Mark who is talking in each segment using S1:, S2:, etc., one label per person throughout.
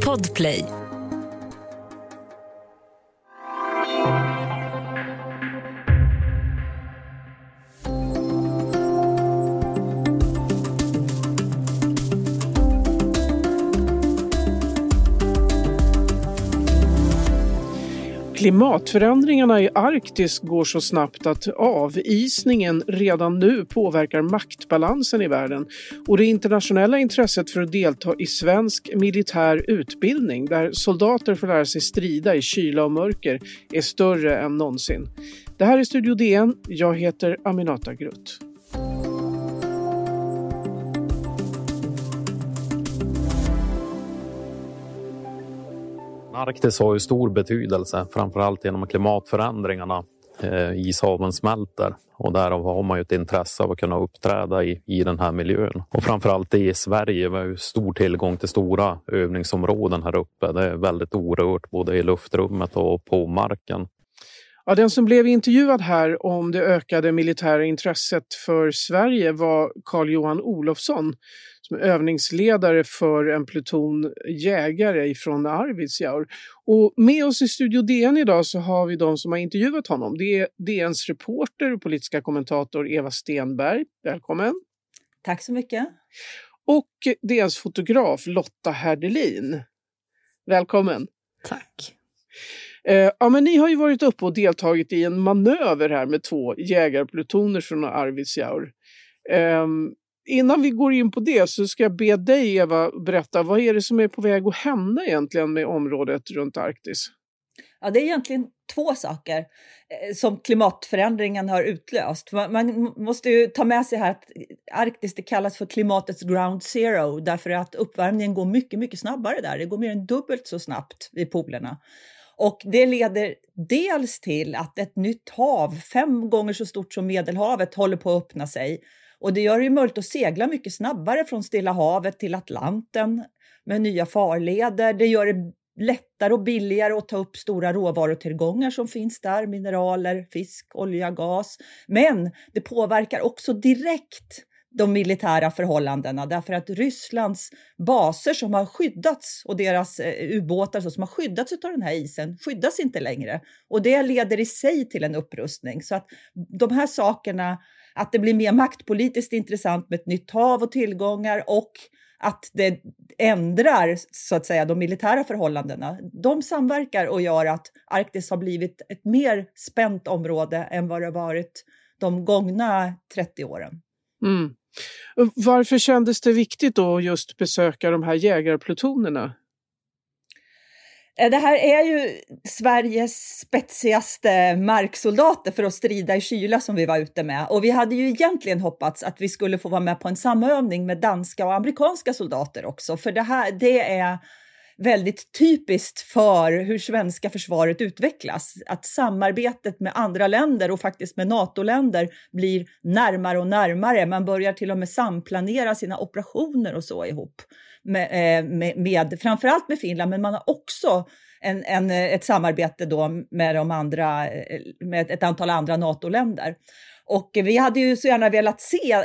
S1: Podplay.
S2: Klimatförändringarna i Arktis går så snabbt att avisningen redan nu påverkar maktbalansen i världen och det internationella intresset för att delta i svensk militär utbildning där soldater får lära sig strida i kyla och mörker är större än någonsin. Det här är Studio DN. Jag heter Aminata Grutt.
S3: Arktis har ju stor betydelse, framförallt genom klimatförändringarna. Eh, ishaven smälter och därav har man ju ett intresse av att kunna uppträda i, i den här miljön. Och framförallt i Sverige, vi har ju stor tillgång till stora övningsområden här uppe. Det är väldigt orört både i luftrummet och på marken.
S2: Ja, den som blev intervjuad här om det ökade militära intresset för Sverige var Carl-Johan Olofsson som är övningsledare för en pluton jägare från Arvidsjaur. Och med oss i Studio DN idag så har vi de som har intervjuat honom. Det är DNs reporter och politiska kommentator Eva Stenberg. Välkommen!
S4: Tack så mycket!
S2: Och DNs fotograf Lotta Herdelin. Välkommen!
S5: Tack!
S2: Eh, ja, men ni har ju varit uppe och deltagit i en manöver här med två jägarplutoner från Arvidsjaur. Eh, innan vi går in på det så ska jag be dig Eva berätta vad är det som är på väg att hända egentligen med området runt Arktis?
S4: Ja, det är egentligen två saker eh, som klimatförändringen har utlöst. Man, man, måste ju ta med sig här att Arktis det kallas för klimatets ground zero därför att uppvärmningen går mycket, mycket snabbare där. Det går mer än dubbelt så snabbt vid polerna. Och det leder dels till att ett nytt hav, fem gånger så stort som Medelhavet, håller på att öppna sig. Och det gör det möjligt att segla mycket snabbare från Stilla havet till Atlanten med nya farleder. Det gör det lättare och billigare att ta upp stora råvarutillgångar som finns där, mineraler, fisk, olja, gas. Men det påverkar också direkt de militära förhållandena därför att Rysslands baser som har skyddats och deras eh, ubåtar som har skyddats av den här isen skyddas inte längre. Och det leder i sig till en upprustning. Så att de här sakerna, att det blir mer maktpolitiskt intressant med ett nytt hav och tillgångar och att det ändrar så att säga de militära förhållandena. De samverkar och gör att Arktis har blivit ett mer spänt område än vad det varit de gångna 30 åren.
S2: Mm. Varför kändes det viktigt då just besöka de här jägarplutonerna?
S4: Eh, det här är ju Sveriges spetsigaste marksoldater för att strida i kyla som vi var ute med. Och vi hade ju egentligen hoppats att vi skulle få vara med på en samövning med danska och amerikanska soldater också. För det här, det är väldigt typiskt för hur svenska försvaret utvecklas. Att samarbetet med andra länder och faktiskt med NATO-länder blir närmare och närmare. Man börjar till och med samplanera sina operationer och så ihop. Med, eh, med, med framförallt med Finland, men man har också en, en, ett samarbete då med, de andra, eh, med ett antal andra NATO-länder. Och vi hade ju så gärna velat se eh,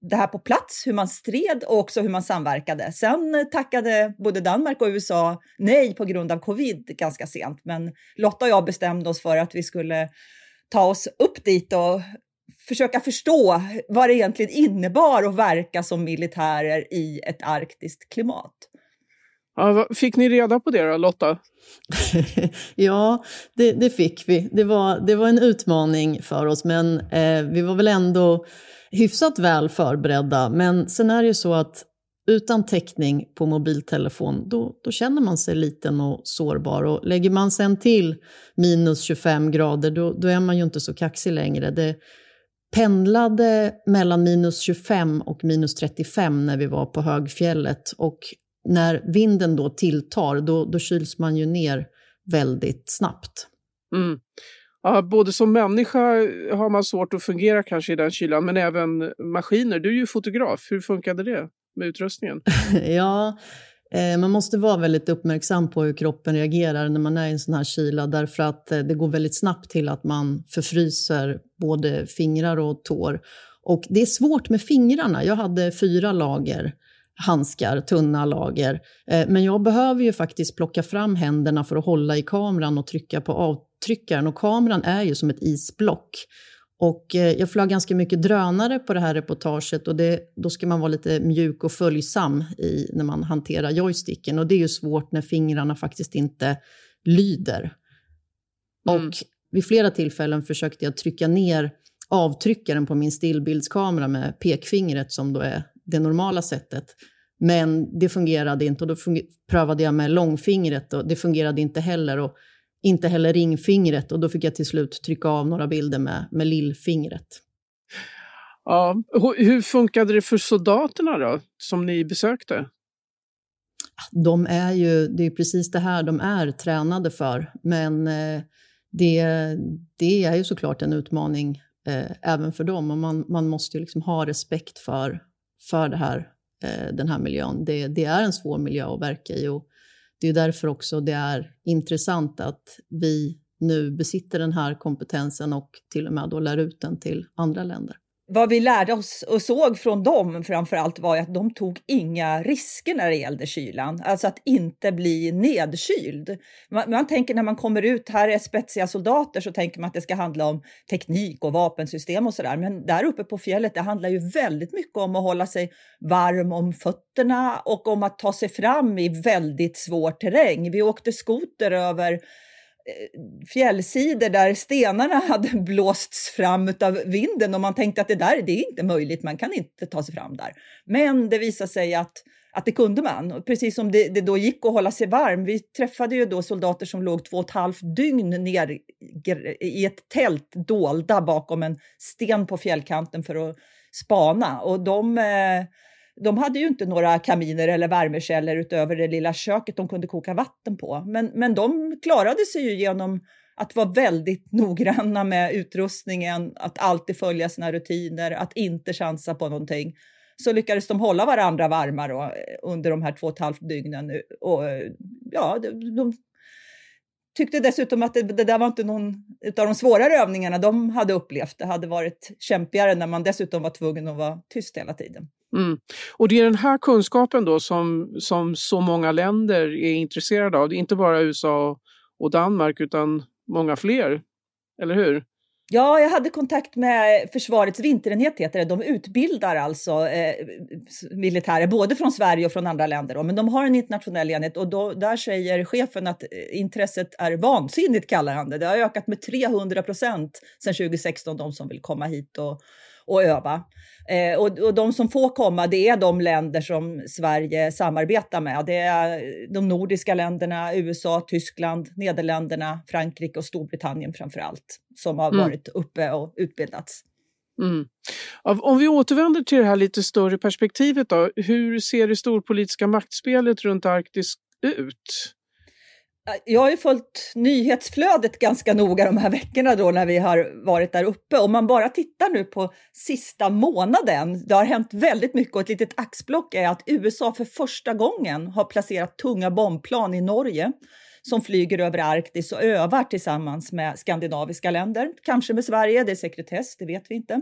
S4: det här på plats, hur man stred och också hur man samverkade. Sen tackade både Danmark och USA nej på grund av covid ganska sent. Men Lotta och jag bestämde oss för att vi skulle ta oss upp dit och försöka förstå vad det egentligen innebar att verka som militärer i ett arktiskt klimat.
S2: Ja, fick ni reda på det då, Lotta?
S5: ja, det, det, fick vi. Det var, det var en utmaning för oss, men eh, vi var väl ändå hyfsat väl förberedda. Men sen är det ju så att utan täckning på mobiltelefon, då, då känner man sig liten och sårbar. Och lägger man sen till minus 25 grader, då, då är man ju inte så kaxig längre. Det pendlade mellan minus 25 och minus 35 när vi var på högfjället. Och när vinden då tilltar, då, då kyls man ju ner väldigt snabbt.
S2: Mm. Ja, både som människa har man svårt att fungera kanske i den kylan, men även maskiner. Du är ju fotograf, hur funkade det med utrustningen?
S5: ja, eh, man måste vara väldigt uppmärksam på hur kroppen reagerar när man är i en sån här kyla, därför att eh, det går väldigt snabbt till att man förfryser både fingrar och tår. Och det är svårt med fingrarna. Jag hade fyra lager handskar, tunna lager. Eh, men jag behöver ju faktiskt plocka fram händerna för att hålla i kameran och trycka på avtryckaren. Och kameran är ju som ett isblock. Och eh, jag flög ganska mycket drönare på det här reportaget och det, då ska man vara lite mjuk och följsam i, när man hanterar joysticken. Och det är ju svårt när fingrarna faktiskt inte lyder. Mm. Och vid flera tillfällen försökte jag trycka ner avtryckaren på min stillbildskamera med pekfingret som då är det normala sättet. Men det fungerade inte och då prövade jag med långfingret och det fungerade inte heller. Och inte heller ringfingret och då fick jag till slut trycka av några bilder med, med lillfingret.
S2: Ja, hur funkade det för soldaterna då, som ni besökte?
S5: De är ju, det är precis det här de är tränade för, men eh, det, det är ju såklart en utmaning eh, även för dem och man, man måste ju liksom ha respekt för, för det här, eh, den här miljön. Det, det, är en svår miljö att verka i och det är därför också det är intressant att vi nu besitter den här kompetensen och till och med då lär ut den till andra länder.
S4: Vad vi lärde oss och såg från dem framför allt var att de tog inga risker när det gällde kylan, alltså att inte bli nedkyld. Man, man tänker när man kommer ut, här är spetsiga soldater, så tänker man att det ska handla om teknik och vapensystem och sådär. Men där uppe på fjället, det handlar ju väldigt mycket om att hålla sig varm om fötterna och om att ta sig fram i väldigt svår terräng. Vi åkte skoter över Eh, fjällsidor där stenarna hade blåsts fram av vinden och man tänkte att det där det är inte möjligt, man kan inte ta sig fram där. Men det visade sig att, att det kunde man, precis som det, det då gick att hålla sig varm. Vi träffade ju då soldater som låg två och ett halvt dygn ner i ett tält dolda bakom en sten på fjällkanten för att spana och de eh, de hade ju inte några kaminer eller värmekällor utöver det lilla köket de kunde koka vatten på. Men, men de klarade sig ju genom att vara väldigt noggranna med utrustningen, att alltid följa sina rutiner, att inte chansa på någonting. Så lyckades de hålla varandra varma då, eh, under de här två och ett halvt dygnen. Eh, och, eh, ja, de, de tyckte dessutom att det, det, där var inte någon av de svårare övningarna de hade upplevt. Det hade varit kämpigare när man dessutom var tvungen att vara tyst hela tiden.
S2: Mm. Och det är den här kunskapen då som, som så många länder är intresserade av. Det är inte bara USA och Danmark utan många fler, eller hur?
S4: Ja, jag hade kontakt med Försvarets vinterenhet, heter det. De utbildar alltså eh, militärer, både från Sverige och från andra länder. Då. Men de har en internationell enhet och då, där säger chefen att eh, intresset är vansinnigt, kallar han det. Det har ökat med 300 procent sedan 2016, de som vill komma hit och, och öva. Eh, och, och de som får komma, det är de länder som Sverige samarbetar med. Det är de nordiska länderna, USA, Tyskland, Nederländerna, Frankrike och Storbritannien framför allt, som har mm. varit uppe och utbildats.
S2: Mm. Om vi återvänder till det här lite större perspektivet då, hur ser det storpolitiska maktspelet runt Arktis ut?
S4: Jag har ju följt nyhetsflödet ganska noga de här veckorna då när vi har varit där uppe. Om man bara tittar nu på sista månaden, det har hänt väldigt mycket och ett litet axplock är att USA för första gången har placerat tunga bombplan i Norge som flyger över Arktis och övar tillsammans med skandinaviska länder. Kanske med Sverige, det är sekretess, det vet vi inte.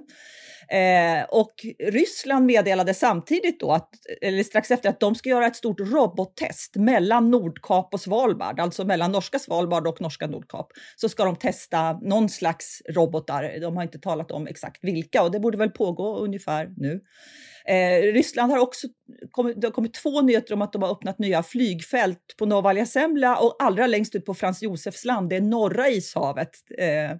S4: Eh, och Ryssland meddelade samtidigt då, att, eller strax efter, att de ska göra ett stort robottest mellan Nordkap och Svalbard, alltså mellan norska Svalbard och norska Nordkap. Så ska de testa någon slags robotar. De har inte talat om exakt vilka och det borde väl pågå ungefär nu. Eh, Ryssland har också kommit, det har kommit två nyheter om att de har öppnat nya flygfält på Novaja Semla och allra längst ut på Frans Josefs land, det är norra ishavet. Eh,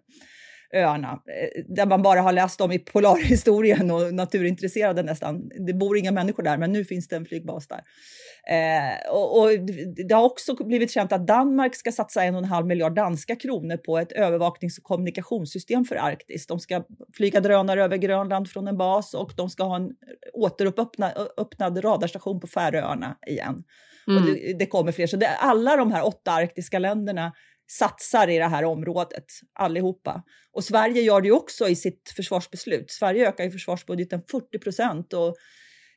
S4: öarna, eh, där man bara har läst om i polarhistorien och naturintresserade nästan. Det bor inga människor där, men nu finns det en flygbas där. Eh, och, och, det har också blivit känt att Danmark ska satsa en och en halv miljard danska kronor på ett övervaknings och kommunikationssystem för Arktis. De ska flyga drönare över Grönland från en bas och de ska ha en återöppnad radarstation på Färöarna igen. Mm. Och det, det, kommer fler. Så det, alla de här åtta arktiska länderna satsar i det här området, allihopa. Och Sverige gör det ju också i sitt försvarsbeslut. Sverige ökar ju försvarsbudgeten 40 procent och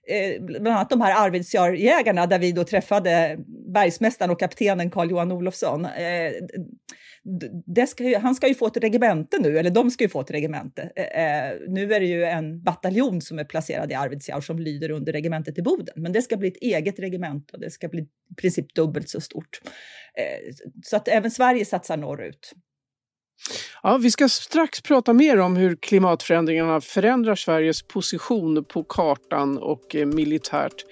S4: eh, bland annat de här Arvidsjaurjägarna där vi då träffade bergsmästaren och kaptenen Carl-Johan Olofsson. Eh, ska ju, han ska ju få ett regemente nu, eller de ska ju få ett regemente. Eh, eh, nu är det ju en bataljon som är placerad i Arvidsjaur som lyder under regementet i Boden, men det ska bli ett eget regemente och det ska bli i princip dubbelt så stort. Eh, så att även Sverige satsar norrut.
S2: Ja, vi ska strax prata mer om hur klimatförändringarna förändrar Sveriges position på kartan och eh, militärt.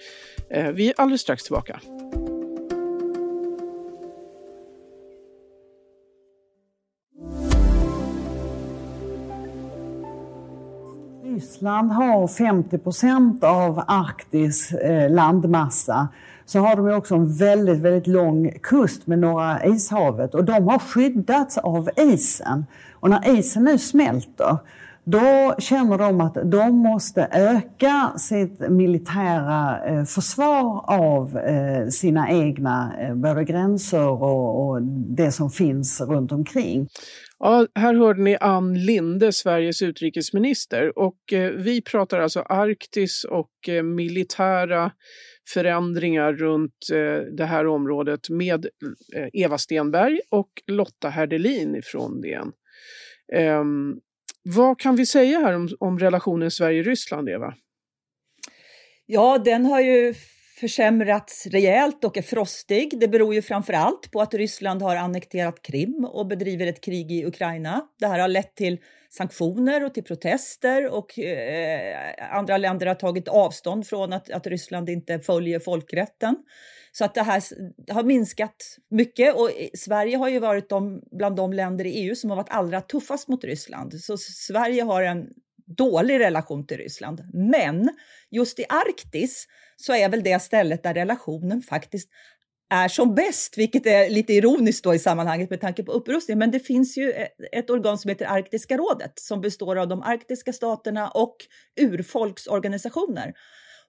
S2: Eh, vi är alldeles strax tillbaka.
S1: Ryssland har 50 procent av Arktis eh, landmassa så har de också en väldigt, väldigt lång kust med Norra ishavet och de har skyddats av isen. Och när isen nu smälter då känner de att de måste öka sitt militära eh, försvar av eh, sina egna eh, både gränser och, och det som finns runt omkring.
S2: Ja, här hörde ni Ann Linde, Sveriges utrikesminister. Och eh, vi pratar alltså Arktis och eh, militära förändringar runt eh, det här området med eh, Eva Stenberg och Lotta Herdelin från DN. Ehm, vad kan vi säga här om, om relationen Sverige-Ryssland, Eva?
S4: Ja, den har ju försämrats rejält och är frostig. Det beror ju framför allt på att Ryssland har annekterat Krim och bedriver ett krig i Ukraina. Det här har lett till sanktioner och till protester och eh, andra länder har tagit avstånd från att, att Ryssland inte följer folkrätten. Så att det här har minskat mycket och Sverige har ju varit de, bland de länder i EU som har varit allra tuffast mot Ryssland. Så Sverige har en dålig relation till Ryssland. Men just i Arktis så är väl det stället där relationen faktiskt är som bäst, vilket är lite ironiskt då i sammanhanget med tanke på upprustning. Men det finns ju e-, ett organ som heter Arktiska rådet som består av de arktiska staterna och urfolksorganisationer.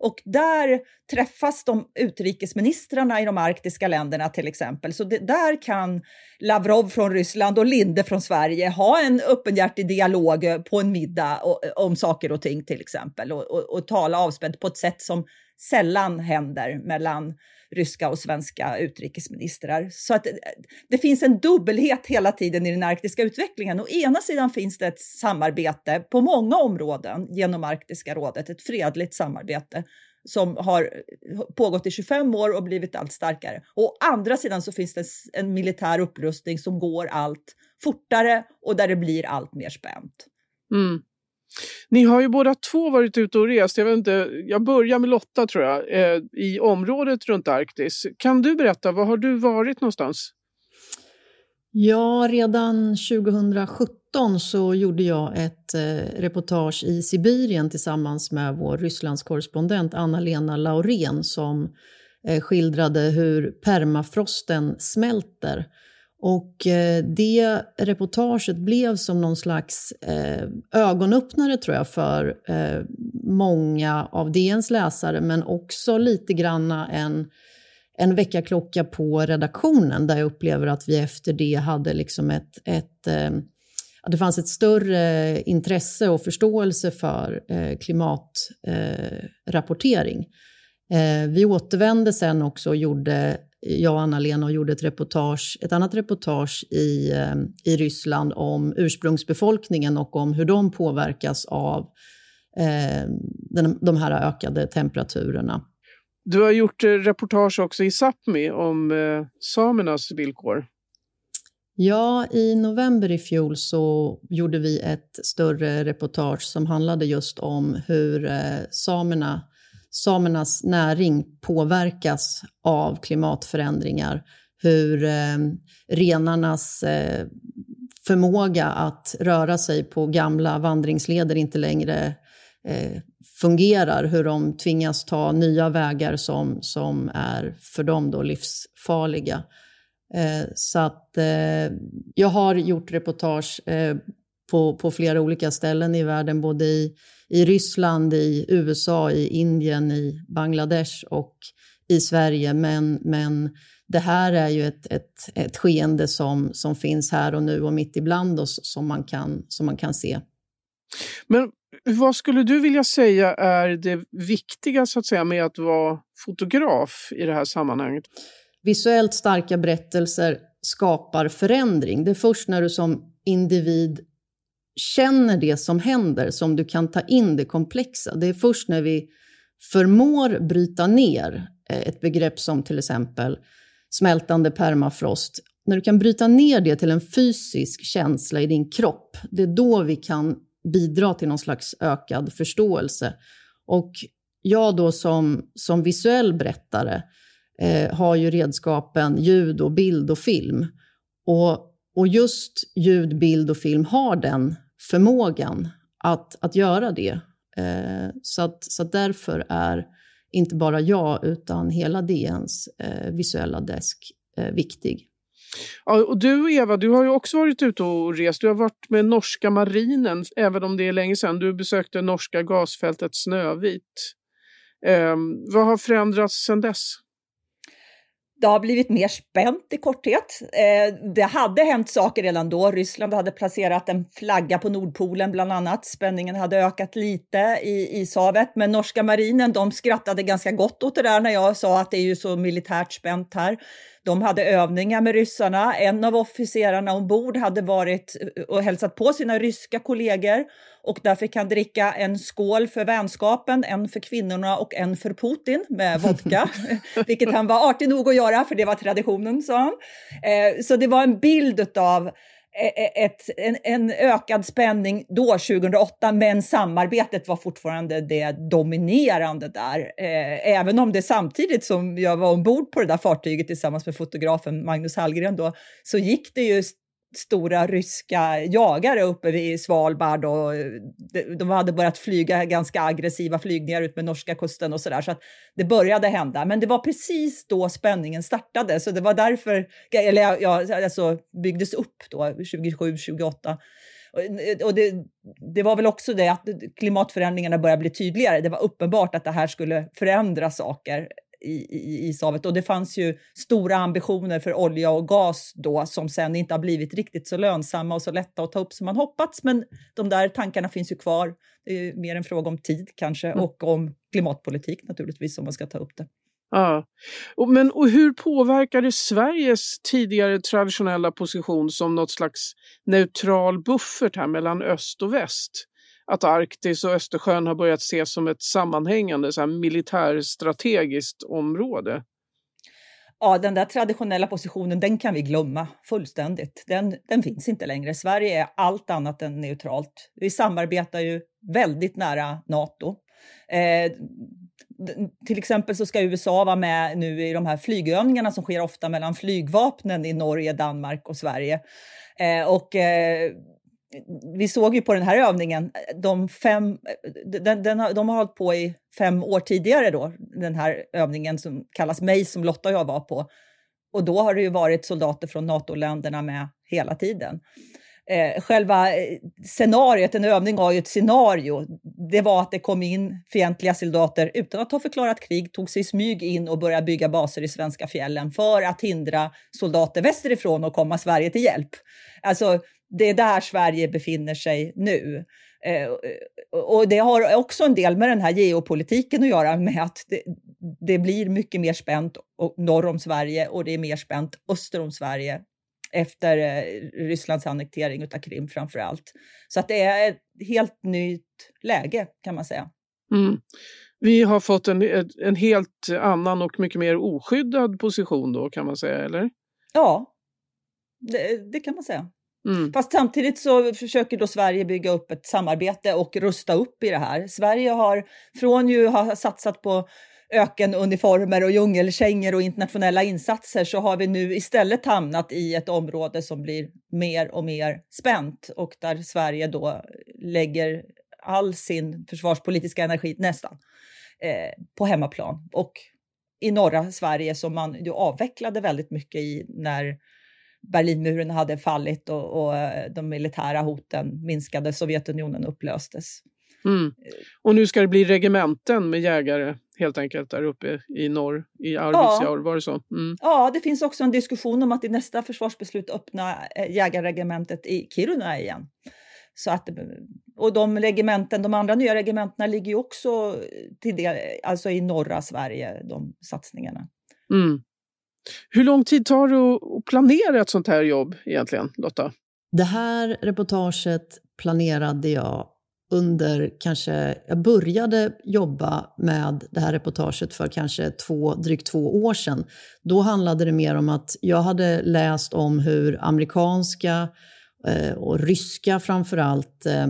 S4: Och där träffas de utrikesministrarna i de arktiska länderna till exempel. Så det, där kan Lavrov från Ryssland och Linde från Sverige ha en öppenhjärtig dialog eh, på en middag och, eh, om saker och ting till exempel och, och, och tala avspänt på ett sätt som sällan händer mellan ryska och svenska utrikesministrar. Så att eh, det finns en dubbelhet hela tiden i den arktiska utvecklingen. Å ena sidan finns det ett samarbete på många områden genom Arktiska rådet, ett fredligt samarbete som har eh, pågått i 25 år och blivit allt starkare. Å andra sidan så finns det en militär upprustning som går allt fortare och där det blir allt mer spänt.
S2: Mm. Ni har ju båda två varit ute och rest. Jag, vet inte, jag börjar med Lotta tror jag, eh, i området runt Arktis. Kan du berätta, var har du varit någonstans?
S5: Ja, redan 2017 så gjorde jag ett eh, reportage i Sibirien tillsammans med vår Rysslandskorrespondent Anna-Lena Laurén som eh, skildrade hur permafrosten smälter och eh, det reportaget blev som någon slags eh, ögonöppnare tror jag för eh, många av DNs läsare men också lite granna en, en väckarklocka på redaktionen där jag upplever att vi efter det hade liksom ett, ett eh, det fanns ett större intresse och förståelse för eh, klimatrapportering. Vi återvände sen också och gjorde jag och Anna-Lena gjorde ett, reportage, ett annat reportage i, eh, i Ryssland om ursprungsbefolkningen och om hur de påverkas av eh, den, de här ökade temperaturerna.
S2: Du har gjort eh, reportage också i Sápmi om eh, samernas villkor.
S5: Ja, i november i fjol så gjorde vi ett större reportage som handlade just om hur eh, samerna samernas näring påverkas av klimatförändringar. Hur eh, renarnas eh, förmåga att röra sig på gamla vandringsleder inte längre eh, fungerar. Hur de tvingas ta nya vägar som, som är för dem då livsfarliga. Eh, så att eh, jag har gjort reportage eh, på, på flera olika ställen i världen, både i i Ryssland, i USA, i Indien, i Bangladesh och i Sverige. Men, men det här är ju ett, ett, ett skeende som, som finns här och nu och mitt ibland oss som man kan, som man kan se.
S2: Men vad skulle du vilja säga är det viktiga så att säga, med att vara fotograf i det här sammanhanget?
S5: visuellt starka berättelser skapar förändring. Det är först när du som individ känner det som händer som du kan ta in det komplexa. Det är först när vi förmår bryta ner eh, ett begrepp som till exempel smältande permafrost. När du kan bryta ner det till en fysisk känsla i din kropp, det är då vi kan bidra till någon slags ökad förståelse. Och jag då som, som visuell berättare eh, har ju redskapen ljud och bild och film. Och, och just ljud, bild och film har den förmågan att, att göra det. Eh, så, att, så att därför är inte bara jag utan hela DNs eh, visuella desk eh, viktig.
S2: Ja, och du Eva, du har ju också varit ute och rest. Du har varit med norska marinen, även om det är länge sedan. Du besökte norska gasfältet Snövit. Eh, vad har förändrats sedan dess?
S4: Det har blivit mer spänt i korthet. Eh, det hade hänt saker redan då. Ryssland hade placerat en flagga på Nordpolen bland annat. Spänningen hade ökat lite i ishavet, men norska marinen de skrattade ganska gott åt det där när jag sa att det är ju så militärt spänt här. De hade övningar med ryssarna. En av officerarna ombord hade varit eh, och hälsat på sina ryska kollegor och där fick han dricka en skål för vänskapen, en för kvinnorna och en för Putin med vodka, vilket han var artig nog att göra, för det var traditionen, sa han. Eh, så det var en bild av E, e, ett, en, en, ökad spänning då, 2008, men samarbetet var fortfarande det dominerande där. Eh, även om det samtidigt som jag var ombord på det där fartyget tillsammans med fotografen Magnus Hallgren då, så gick det ju stora ryska jagare uppe vid Svalbard och eh, de hade börjat flyga ganska aggressiva flygningar ut med norska kusten och sådär. Så att det började hända. Men det var precis då spänningen startade, så det var därför, eller ja, alltså byggdes upp då, 27, 28. Eh, och det, det, var väl också det att klimatförändringarna började bli tydligare. Det var uppenbart att det här skulle förändra saker i, i ishavet. Och det fanns ju stora ambitioner för olja och gas då som sen inte har blivit riktigt så lönsamma och så lätta att ta upp som man hoppats. Men de där tankarna finns ju kvar. Det är mer en fråga om tid kanske mm. och om klimatpolitik naturligtvis om man ska ta upp det.
S2: Ja. Och, men, och hur påverkar det Sveriges tidigare traditionella position som något slags neutral buffert här mellan öst och väst? Att Arktis och Östersjön har börjat ses som ett sammanhängande så här militärstrategiskt område.
S4: Ja, den där traditionella positionen, den kan vi glömma fullständigt. Den, den finns inte längre. Sverige är allt annat än neutralt. Vi samarbetar ju väldigt nära Nato. Eh, till exempel så ska USA vara med nu i de här flygövningarna som sker ofta mellan flygvapnen i Norge, Danmark och Sverige. Eh, och eh, vi såg ju på den här övningen, de, fem, den, den, de har hållit på i fem år tidigare då, den här övningen som kallas mig som Lotta och jag var på. Och då har det ju varit soldater från NATO-länderna med hela tiden. Eh, själva eh, scenariot, en övning var ju ett scenario. Det var att det kom in fientliga soldater utan att ha förklarat krig, tog sig i smyg in och började bygga baser i svenska fjällen för att hindra soldater västerifrån att komma Sverige till hjälp. Alltså, det är där Sverige befinner sig nu. Eh, och det har också en del med den här geopolitiken att göra med att det, det blir mycket mer spänt norr om Sverige och det är mer spänt öster om Sverige efter eh, Rysslands annektering av Krim framför allt. Så att det är ett helt nytt läge kan man säga.
S2: Mm. Vi har fått en, en helt annan och mycket mer oskyddad position då kan man säga, eller?
S4: Ja, det, det kan man säga. Mm. Fast samtidigt så försöker då Sverige bygga upp ett samarbete och rusta upp i det här. Sverige har från ju ha satsat på ökenuniformer och djungelkängor och internationella insatser så har vi nu istället hamnat i ett område som blir mer och mer spänt och där Sverige då lägger all sin försvarspolitiska energi nästan eh, på hemmaplan och i norra Sverige som man ju avvecklade väldigt mycket i när Berlinmuren hade fallit och, och eh, de militära hoten minskade, Sovjetunionen upplöstes.
S2: Mm. Och nu ska det bli regementen med jägare helt enkelt där uppe i norr, i Arvidsjaur, ja. var det så? Mm.
S4: Ja, det finns också en diskussion om att i nästa försvarsbeslut öppna eh, jägarregementet i Kiruna igen. Så att, och de regementen, de andra nya regementena ligger ju också till det, alltså i norra Sverige, de satsningarna.
S2: Mm. Hur lång tid tar det att planera ett sånt här jobb egentligen, Lotta?
S5: Det här reportaget planerade jag under kanske, jag började jobba med det här reportaget för kanske två, drygt två år sedan. Då handlade det mer om att jag hade läst om hur amerikanska eh, och ryska framförallt eh,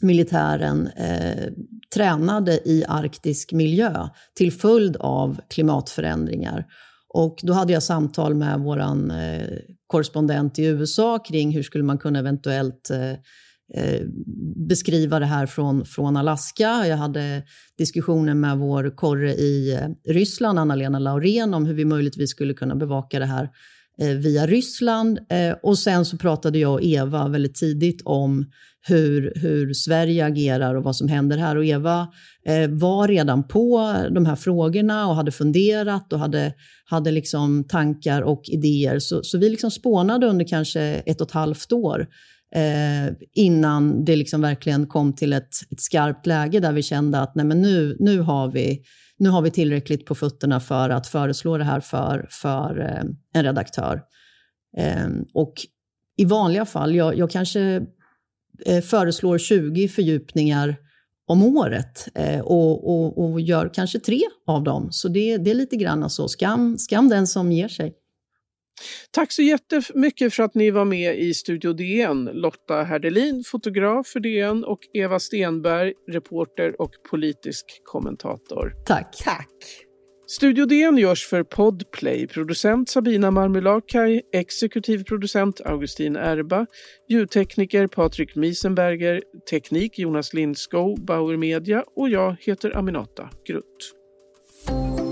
S5: militären eh, tränade i arktisk miljö till följd av klimatförändringar. Och då hade jag samtal med vår eh, korrespondent i USA kring hur skulle man kunna eventuellt eh, eh, beskriva det här från, från Alaska. Jag hade diskussioner med vår korre i eh, Ryssland, Anna-Lena Laurén, om hur vi möjligtvis skulle kunna bevaka det här Eh, via Ryssland. Eh, och sen så pratade jag och Eva väldigt tidigt om hur, hur Sverige agerar och vad som händer här. Och Eva eh, var redan på de här frågorna och hade funderat och hade, hade liksom tankar och idéer. Så, så vi liksom spånade under kanske ett och ett halvt år eh, innan det liksom verkligen kom till ett, ett skarpt läge där vi kände att nej men nu, nu, har vi, nu har vi tillräckligt på fötterna för att föreslå det här för, för eh, en redaktör. Eh, och i vanliga fall, jag, jag kanske Eh, föreslår 20 fördjupningar om året eh, och, och, och, gör kanske tre av dem. Så det, det är lite grann så, skam, skam den som ger sig.
S2: Tack så jättemycket för att ni var med i Studio DN. Lotta Herdelin, fotograf för DN och Eva Stenberg, reporter och politisk kommentator.
S5: Tack.
S4: Tack.
S2: Studio DN görs för Podplay. Producent Sabina Marmelakai, exekutiv producent Augustin Erba, ljudtekniker Patrik Miesenberger, teknik Jonas Lindskog, Bauer Media och jag heter Aminata Grutt.